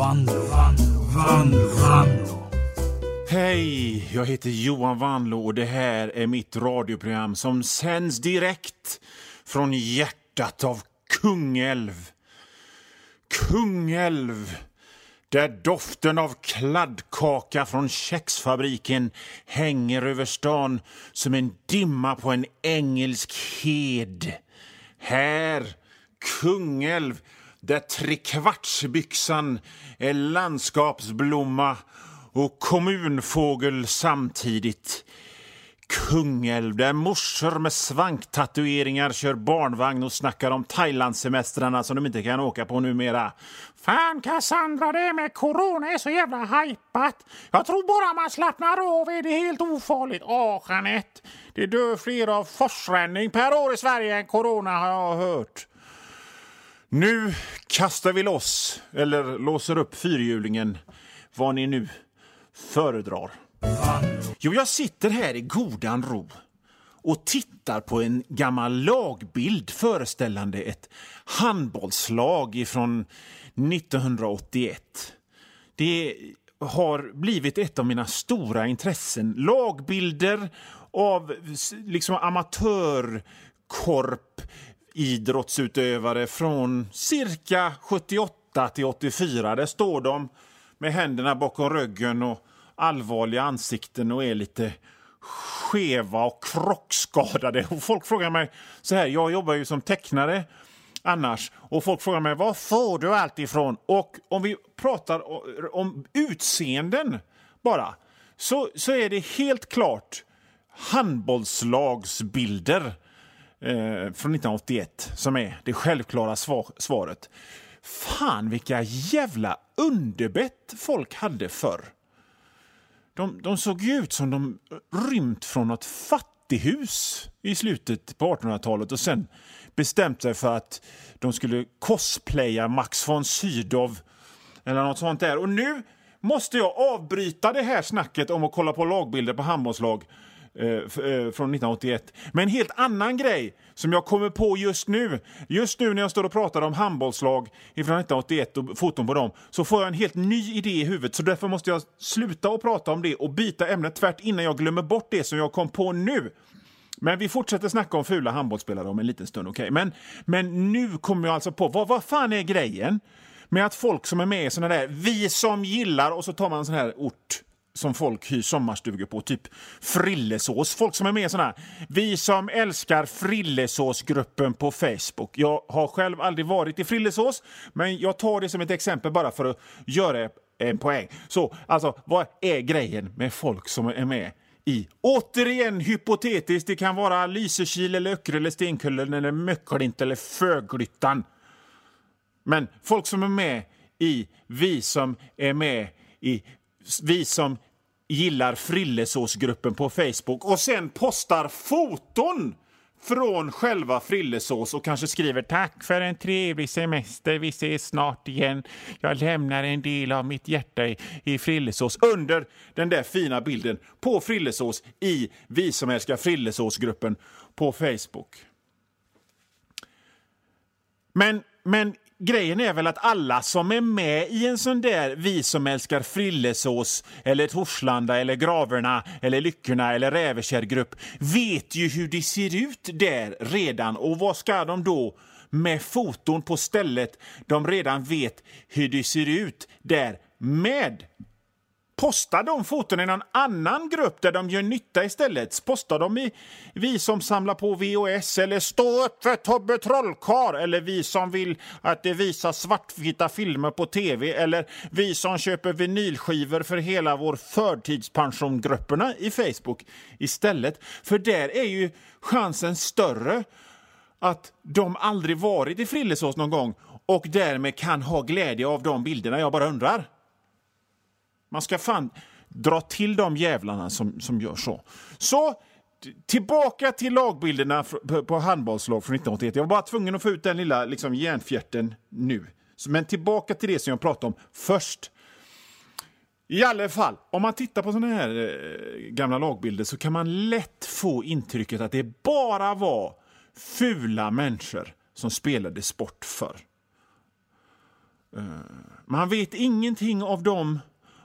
Vanlo, Vanlo, Vanlo, Hej, jag heter Johan Vanlo och det här är mitt radioprogram som sänds direkt från hjärtat av Kungälv. Kungälv, där doften av kladdkaka från kexfabriken hänger över stan som en dimma på en engelsk hed. Här, Kungälv, där trekvartsbyxan är landskapsblomma och kommunfågel samtidigt. Kungälv, där morsor med svanktatueringar kör barnvagn och snackar om Thailandsemestrarna som de inte kan åka på numera. Fan Cassandra, det med corona är så jävla hajpat. Jag tror bara man slappnar av är det helt ofarligt. Åh, Jeanette, det dör fler av forsränning per år i Sverige än corona har jag hört. Nu kastar vi loss, eller låser upp fyrhjulingen, vad ni nu föredrar. Jo, jag sitter här i godan ro och tittar på en gammal lagbild föreställande ett handbollslag från 1981. Det har blivit ett av mina stora intressen. Lagbilder av liksom amatörkorp idrottsutövare från cirka 78 till 84. Där står de med händerna bakom ryggen och allvarliga ansikten och är lite skeva och krockskadade. Och folk frågar mig så här, jag jobbar ju som tecknare annars och folk frågar mig var får du allt ifrån? Och om vi pratar om utseenden bara så, så är det helt klart handbollslagsbilder eh, från 1981 som är det självklara svar, svaret. Fan vilka jävla underbett folk hade förr. De, de såg ju ut som de rymt från något fattighus i slutet på 1800-talet och sen bestämt sig för att de skulle cosplaya Max von Sydow eller något sånt där. Och nu måste jag avbryta det här snacket om att kolla på lagbilder på handbollslag Eh, eh, från 1981. Men en helt annan grej som jag kommer på just nu. Just nu när jag står och pratar om handbollslag från 1981 och foton på dem så får jag en helt ny idé i huvudet. Så därför måste jag sluta och prata om det och byta ämne tvärt innan jag glömmer bort det som jag kom på nu. Men vi fortsätter snacka om fula handbollsspelare om en liten stund. Okay? Men, men nu kommer jag alltså på, vad, vad fan är grejen med att folk som är med i såna där, vi som gillar, och så tar man en sån här ort som folk hyr sommarstugor på, typ frillesås. Folk som är med i såna här, vi som älskar frillesåsgruppen på Facebook. Jag har själv aldrig varit i frillesås, men jag tar det som ett exempel bara för att göra en poäng. Så alltså, vad är grejen med folk som är med i. Återigen hypotetiskt, det kan vara Lysekil, eller Öckerö, eller Stenkullen, eller Möcklint eller Föglyttan. Men folk som är med i Vi som är med i vi som gillar frillesåsgruppen på Facebook och sen postar foton från själva Frillesås och kanske skriver tack för en trevlig semester, vi ses snart igen. Jag lämnar en del av mitt hjärta i, i Frillesås under den där fina bilden på Frillesås i Vi som älskar Frillesåsgruppen på Facebook. Men, men grejen är väl att alla som är med i en sån där Vi som älskar Frillesås eller Torslanda eller Graverna eller Lyckorna eller Rävekärrgrupp vet ju hur det ser ut där redan. Och vad ska de då med foton på stället? De redan vet hur det ser ut där med. Posta de fotona i någon annan grupp där de gör nytta istället. Posta dem i Vi som samlar på VHS eller Stå upp för Tobbe Trollkar eller Vi som vill att det visas svartvita filmer på tv eller Vi som köper vinylskivor för hela vår förtidspensiongrupperna i Facebook istället. För där är ju chansen större att de aldrig varit i Frillesås någon gång och därmed kan ha glädje av de bilderna. Jag bara undrar. Man ska fan dra till de jävlarna som, som gör så. Så tillbaka till lagbilderna på handbollslag från 1981. Jag var bara tvungen att få ut den lilla liksom, järnfjärten nu. Men tillbaka till det som jag pratade om först. I alla fall, om man tittar på såna här eh, gamla lagbilder så kan man lätt få intrycket att det bara var fula människor som spelade sport förr. Eh, man vet ingenting av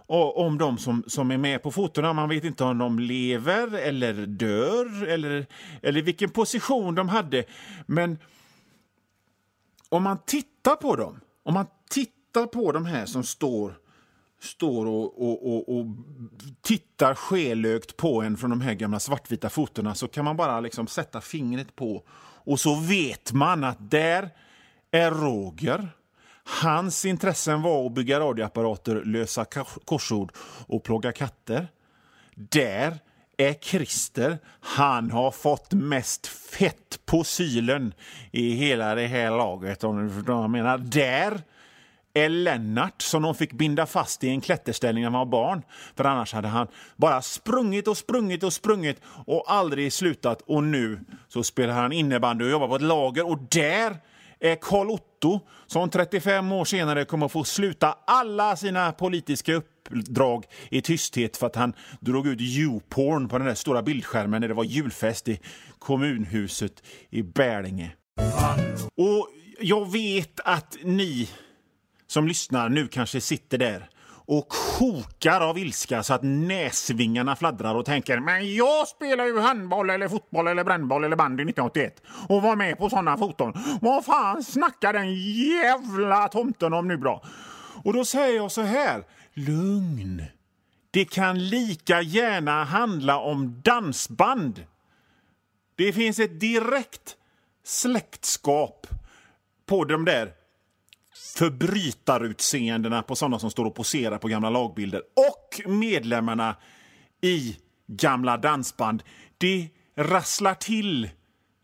och om de som, som är med på fotona. Man vet inte om de lever eller dör eller, eller vilken position de hade. Men om man tittar på dem, om man tittar på de här som står står och, och, och, och tittar skelögt på en från de här gamla svartvita fotona så kan man bara liksom sätta fingret på och så vet man att där är Roger. Hans intressen var att bygga radioapparater, lösa korsord och plåga katter. Där är Christer. Han har fått mest fett på sylen i hela det här laget. om du förstår vad Jag menar, där är Lennart som de fick binda fast i en klätterställning när han var barn. För annars hade han bara sprungit och sprungit och sprungit och aldrig slutat. Och nu så spelar han innebandy och jobbar på ett lager och där Eh, är Karl Otto som 35 år senare kommer att få sluta alla sina politiska uppdrag i tysthet för att han drog ut YouPorn på den där stora bildskärmen när det var julfest i kommunhuset i Bälinge. Och jag vet att ni som lyssnar nu kanske sitter där och kokar av ilska så att näsvingarna fladdrar och tänker men jag spelar ju handboll eller fotboll eller brännboll eller bandy 1981 och var med på sådana foton. Vad fan snackar den jävla tomten om nu då? Och då säger jag så här, lugn. Det kan lika gärna handla om dansband. Det finns ett direkt släktskap på de där förbrytarutseendena på sådana som står och poserar på gamla lagbilder och medlemmarna i gamla dansband. Det rasslar till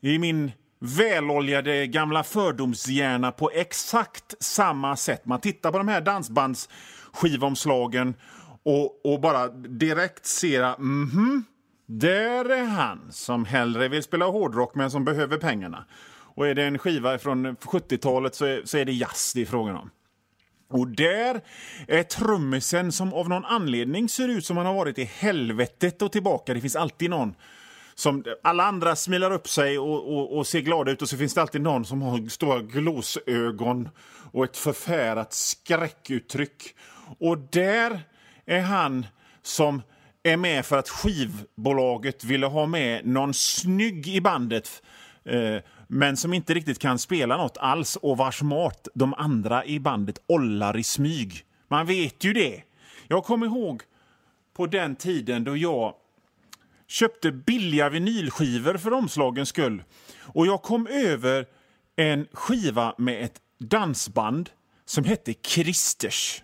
i min väloljade gamla fördomshjärna på exakt samma sätt. Man tittar på de här dansbandsskivomslagen och, och bara direkt ser mm -hmm, där är han som hellre vill spela hårdrock men som behöver pengarna. Och är det en skiva från 70-talet så är, så är det jazz det är frågan om. Och där är trummisen som av någon anledning ser ut som han har varit i helvetet och tillbaka. Det finns alltid någon som alla andra smilar upp sig och, och, och, ser glada ut och så finns det alltid någon som har stora glosögon och ett förfärat skräckuttryck. Och där är han som är med för att skivbolaget ville ha med någon snygg i bandet. Eh, men som inte riktigt kan spela nåt alls och vars mat de andra i bandet ollar i smyg. Man vet ju det. Jag kommer ihåg på den tiden då jag köpte billiga vinylskivor för omslagens skull. Och jag kom över en skiva med ett dansband som hette Kristers.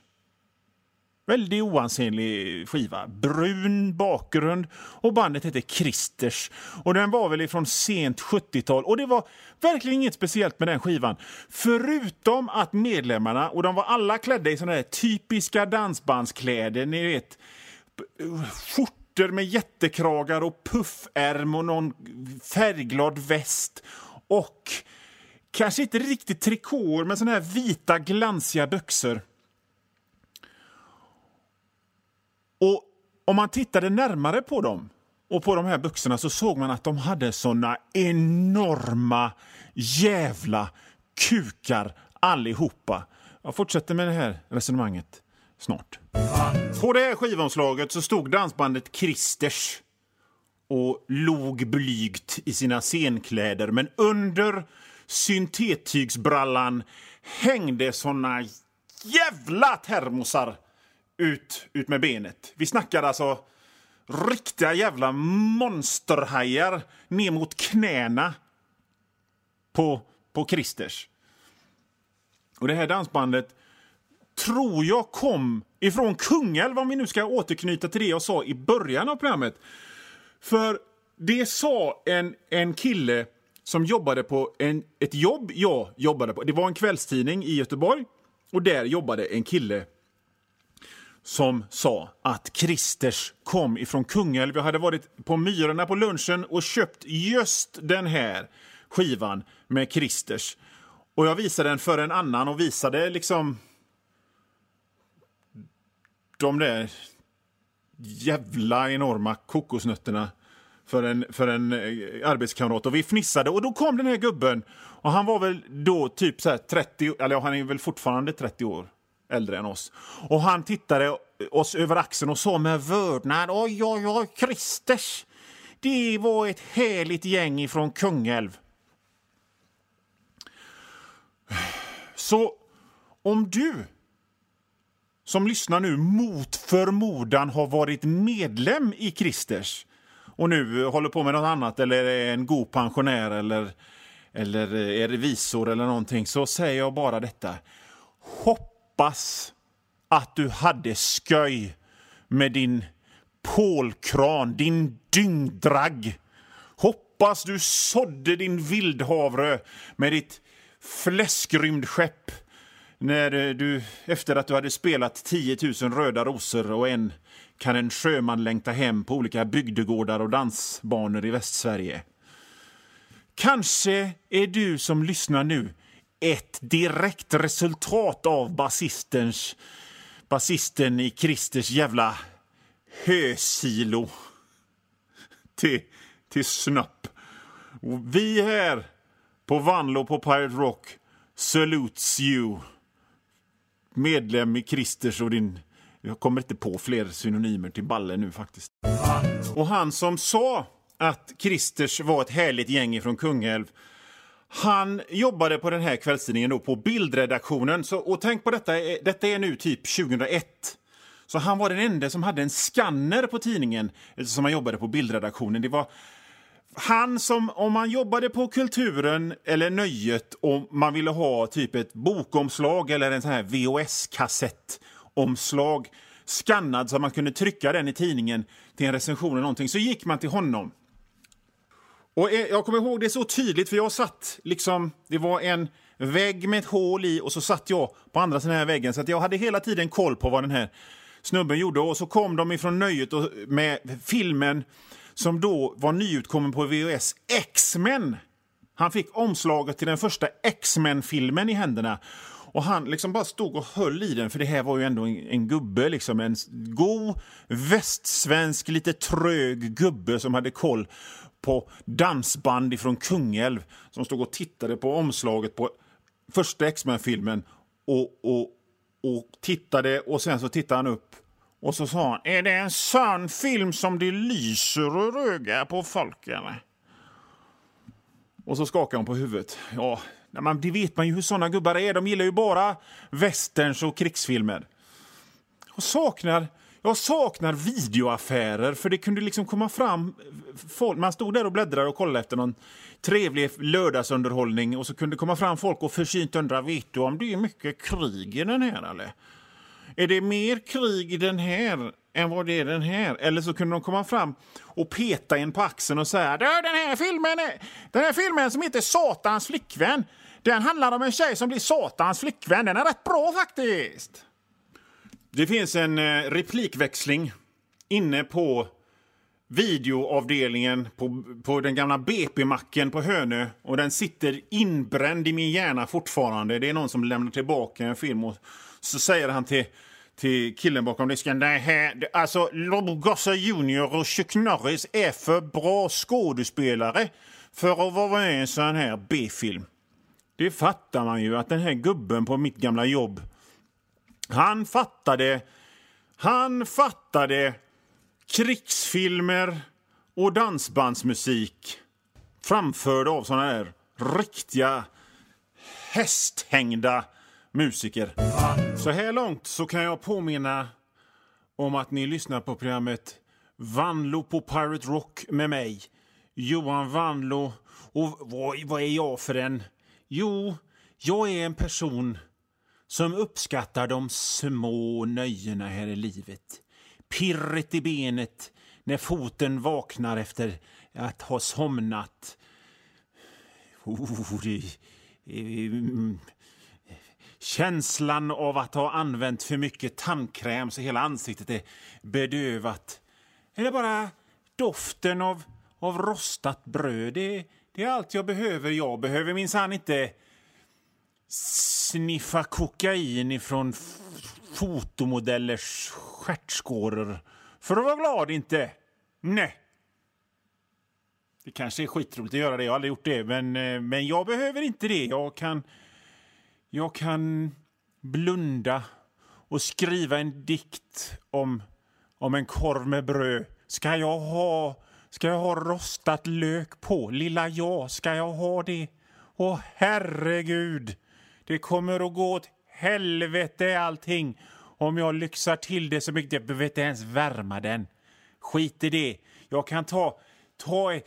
Väldigt oansenlig skiva. Brun bakgrund och bandet hette Kristers. Och den var väl ifrån sent 70-tal och det var verkligen inget speciellt med den skivan. Förutom att medlemmarna, och de var alla klädda i såna här typiska dansbandskläder, ni vet skjortor med jättekragar och puffärm och någon färgglad väst och kanske inte riktigt trikåer men såna här vita glansiga byxor. Och om man tittade närmare på dem och på de här byxorna så såg man att de hade såna enorma jävla kukar allihopa. Jag fortsätter med det här resonemanget snart. På det här skivomslaget så stod dansbandet Kristers och log blygt i sina scenkläder men under syntettygsbrallan hängde såna jävla termosar ut, ut med benet. Vi snackar alltså riktiga jävla monsterhajar ner mot knäna på, på Christers. Och det här dansbandet tror jag kom ifrån Kungälv, om vi nu ska återknyta till det jag sa i början av programmet. För det sa en, en kille som jobbade på en, ett jobb jag jobbade på. Det var en kvällstidning i Göteborg och där jobbade en kille som sa att Kristers kom ifrån Kungälv. Jag hade varit på Myrorna på lunchen och köpt just den här skivan med Kristers. Och jag visade den för en annan och visade liksom de där jävla enorma kokosnötterna för en, för en eh, arbetskamrat och vi fnissade och då kom den här gubben och han var väl då typ så 30, eller han är väl fortfarande 30 år äldre än oss. Och han tittade oss över axeln och sa med vördnad oj, oj, oj, Kristers. Det var ett härligt gäng ifrån Kungälv. Så om du som lyssnar nu mot förmodan har varit medlem i Kristers och nu håller på med något annat eller är en god pensionär eller, eller är revisor eller någonting så säger jag bara detta. Hoppas att du hade sköj med din pålkran, din dyngdragg. Hoppas du sådde din vildhavre med ditt fläskrymdskepp när eh, du, efter att du hade spelat 10 000 röda rosor och en kan en sjöman längta hem på olika bygdegårdar och dansbanor i Västsverige. Kanske är du som lyssnar nu ett direkt resultat av basistens, basisten i Kristers jävla hösilo till, till snopp. Och vi här på Vanlo på Pirate Rock salutes you. Medlem i Kristers och din... Jag kommer inte på fler synonymer till Balle nu faktiskt. Och han som sa att Kristers var ett härligt gäng från Kungälv han jobbade på den här kvällstidningen då, på bildredaktionen. Så, och tänk på detta, eh, detta är nu typ 2001. Så han var den enda som hade en skanner på tidningen eh, som han jobbade på bildredaktionen. Det var han som, om man jobbade på Kulturen eller Nöjet och man ville ha typ ett bokomslag eller en sån här VHS-kassettomslag skannad så att man kunde trycka den i tidningen till en recension eller någonting, så gick man till honom. Och Jag kommer ihåg det så tydligt, för jag satt liksom... Det var en vägg med ett hål i och så satt jag på andra sidan här väggen. Så att jag hade hela tiden koll på vad den här snubben gjorde. Och så kom de ifrån nöjet och med filmen som då var nyutkommen på VHS, X-Men. Han fick omslaget till den första X-Men-filmen i händerna. Och Han liksom bara stod och höll i den, för det här var ju ändå en, en gubbe. Liksom, en god, västsvensk, lite trög gubbe som hade koll på dansband från Kungälv som stod och tittade på omslaget på första X-Men-filmen och, och, och tittade och sen så tittade han upp och så sa han, är det en sann film som det lyser och röga på folk eller? Och så skakade hon på huvudet. Ja, men det vet man ju hur såna gubbar är. De gillar ju bara westerns och krigsfilmer. Och saknar, jag saknar videoaffärer, för det kunde liksom komma fram folk. Man stod där och bläddrade och kollade efter någon trevlig lördagsunderhållning och så kunde det komma fram folk och försynt undra, vet du om det är mycket krig i den här eller? Är det mer krig i den här än vad det är den här? Eller så kunde de komma fram och peta en på axeln och säga den här filmen, är, den här filmen som heter Satans flickvän, den handlar om en tjej som blir Satans flickvän. Den är rätt bra faktiskt. Det finns en eh, replikväxling inne på videoavdelningen på, på den gamla BP-macken på Hönö och den sitter inbränd i min hjärna fortfarande. Det är någon som lämnar tillbaka en film och så säger han till, till killen bakom disken. Det här, alltså, Lobgossa Junior och Chuck Norris är för bra skådespelare för att vara med i en sån här B-film. Det fattar man ju att den här gubben på mitt gamla jobb, han fattade, han fattade krigsfilmer och dansbandsmusik framförd av såna här riktiga hästhängda musiker. Så här långt så kan jag påminna om att ni lyssnar på programmet Vanlo på Pirate Rock med mig, Johan Vanlo. Och vad, vad är jag för en? Jo, jag är en person som uppskattar de små nöjena här i livet. Pirret i benet när foten vaknar efter att ha somnat. Oh, det, mm. Känslan av att ha använt för mycket tandkräm så hela ansiktet är bedövat. Eller bara doften av, av rostat bröd. Det, det är allt jag behöver. Jag behöver minsann inte sniffa kokain ifrån fotomodellers stjärtskåror för att vara glad, inte. Nej. Det kanske är skitroligt att göra det, jag har aldrig gjort det. Men, eh, men jag behöver inte det. Jag kan, jag kan blunda och skriva en dikt om, om en korv med bröd. Ska jag ha, ska jag ha rostat lök på? Lilla jag, ska jag ha det? Åh herregud, det kommer att gå åt helvete allting om jag lyxar till det så mycket. Jag behöver inte ens värma den. Skit i det. Jag kan ta, ta,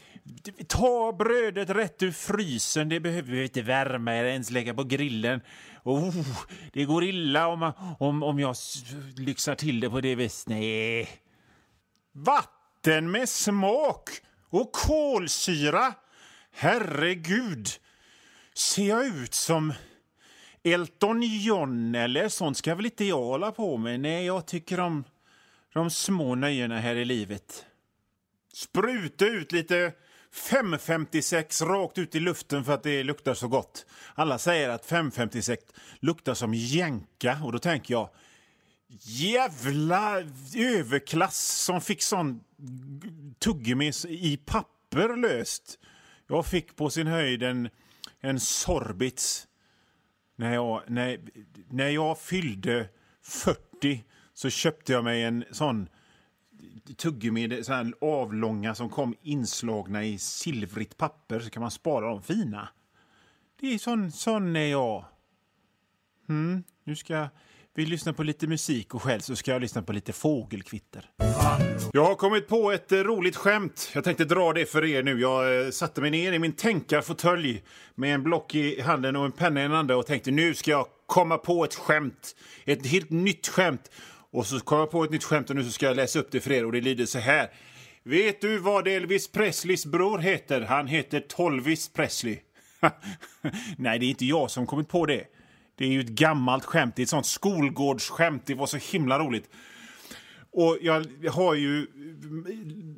ta brödet rätt ur frysen. Det behöver vi inte värma eller ens lägga på grillen. Oh, det går illa om, om, om jag lyxar till det på det viset. Nej. Vatten med smak och kolsyra. Herregud. Ser jag ut som Elton John eller sånt ska väl inte jag hålla på med? Nej, jag tycker om de små nöjena här i livet. Spruta ut lite 556 rakt ut i luften för att det luktar så gott. Alla säger att 556 luktar som jänka och då tänker jag jävla överklass som fick sån tuggummi i papper löst. Jag fick på sin höjd en, en Sorbits när jag, när, när jag fyllde 40 så köpte jag mig en sån tuggummi, så här avlånga som kom inslagna i silvrigt papper så kan man spara dem fina. Det är sån, sån är jag. Mm, nu ska vi lyssnar på lite musik och själv så ska jag lyssna på lite fågelkvitter. Jag har kommit på ett eh, roligt skämt. Jag tänkte dra det för er nu. Jag eh, satte mig ner i min tänkarfåtölj med en block i handen och en penna i den andra och tänkte nu ska jag komma på ett skämt. Ett helt nytt skämt. Och så kom jag på ett nytt skämt och nu ska jag läsa upp det för er och det lyder så här. Vet du vad Elvis Presleys bror heter? Han heter Tolvis Presley. Nej, det är inte jag som kommit på det. Det är ju ett gammalt skämt. Det är ett sånt skolgårdsskämt. Det var så himla roligt. Och jag har ju,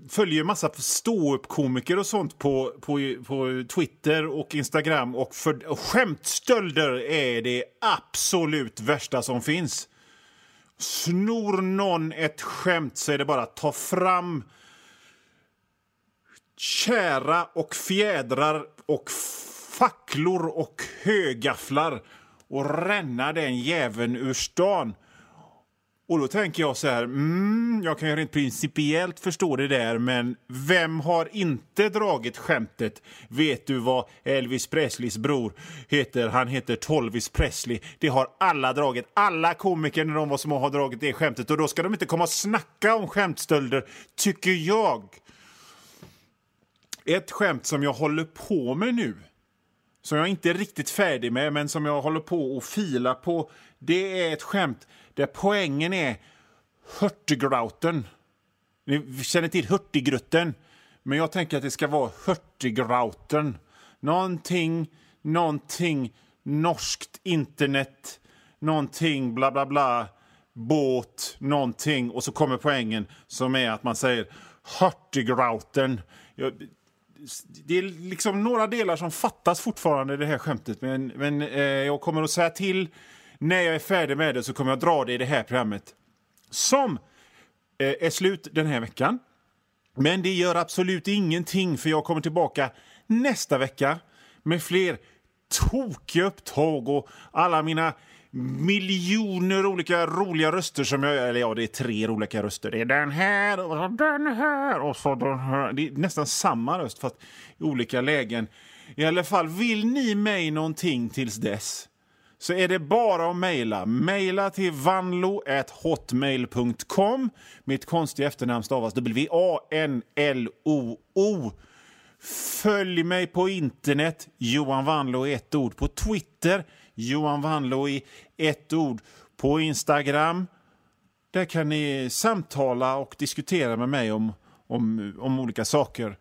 följer massa ståuppkomiker och sånt på, på, på Twitter och Instagram. Och, för, och skämtstölder är det absolut värsta som finns. Snor någon ett skämt så är det bara att ta fram kära och fjädrar och facklor och högafflar och ränna den jäveln ur stan. Och då tänker jag så här, mm, jag kan ju rent principiellt förstå det där, men vem har inte dragit skämtet? Vet du vad Elvis Presleys bror heter? Han heter Tolvis Presley. Det har alla dragit. Alla komiker när de var små har dragit det skämtet och då ska de inte komma och snacka om skämtstölder, tycker jag. Ett skämt som jag håller på med nu, som jag inte är riktigt färdig med, men som jag håller på att fila på, det är ett skämt där poängen är Hurtigrauten. Ni känner till Hurtigruten, men jag tänker att det ska vara Hurtigrauten. Någonting, någonting, norskt internet, någonting, bla bla bla, båt, någonting och så kommer poängen som är att man säger Hurtigrauten. Det är liksom några delar som fattas fortfarande i det här skämtet, men, men eh, jag kommer att säga till när jag är färdig med det så kommer jag dra det i det här programmet. Som eh, är slut den här veckan. Men det gör absolut ingenting för jag kommer tillbaka nästa vecka med fler tokiga upptag och alla mina miljoner olika roliga röster som jag... Eller ja, det är tre olika röster. Det är den här och så den här och så den här. Det är nästan samma röst fast i olika lägen. I alla fall, vill ni mig någonting tills dess så är det bara att mejla. Mejla till vanlo.hotmail.com. Mitt konstiga efternamn stavas W-A-N-L-O-O. Följ mig på internet, Johan Vanlo är ett ord. På Twitter, Johan Vanlo i ett ord. På Instagram, där kan ni samtala och diskutera med mig om, om, om olika saker.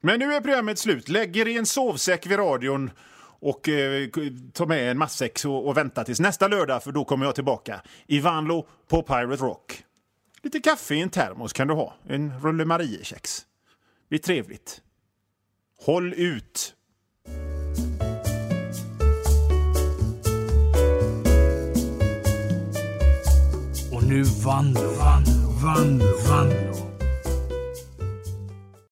Men nu är programmet slut. Lägg er i en sovsäck vid radion och eh, ta med en matsäck och, och vänta tills nästa lördag för då kommer jag tillbaka i Vanlo på Pirate Rock. Lite kaffe i en termos kan du ha, en rulle Mariekex. Det blir trevligt. Håll ut! Nu Vanlo, Vanlo, Vanlo, Vanlo.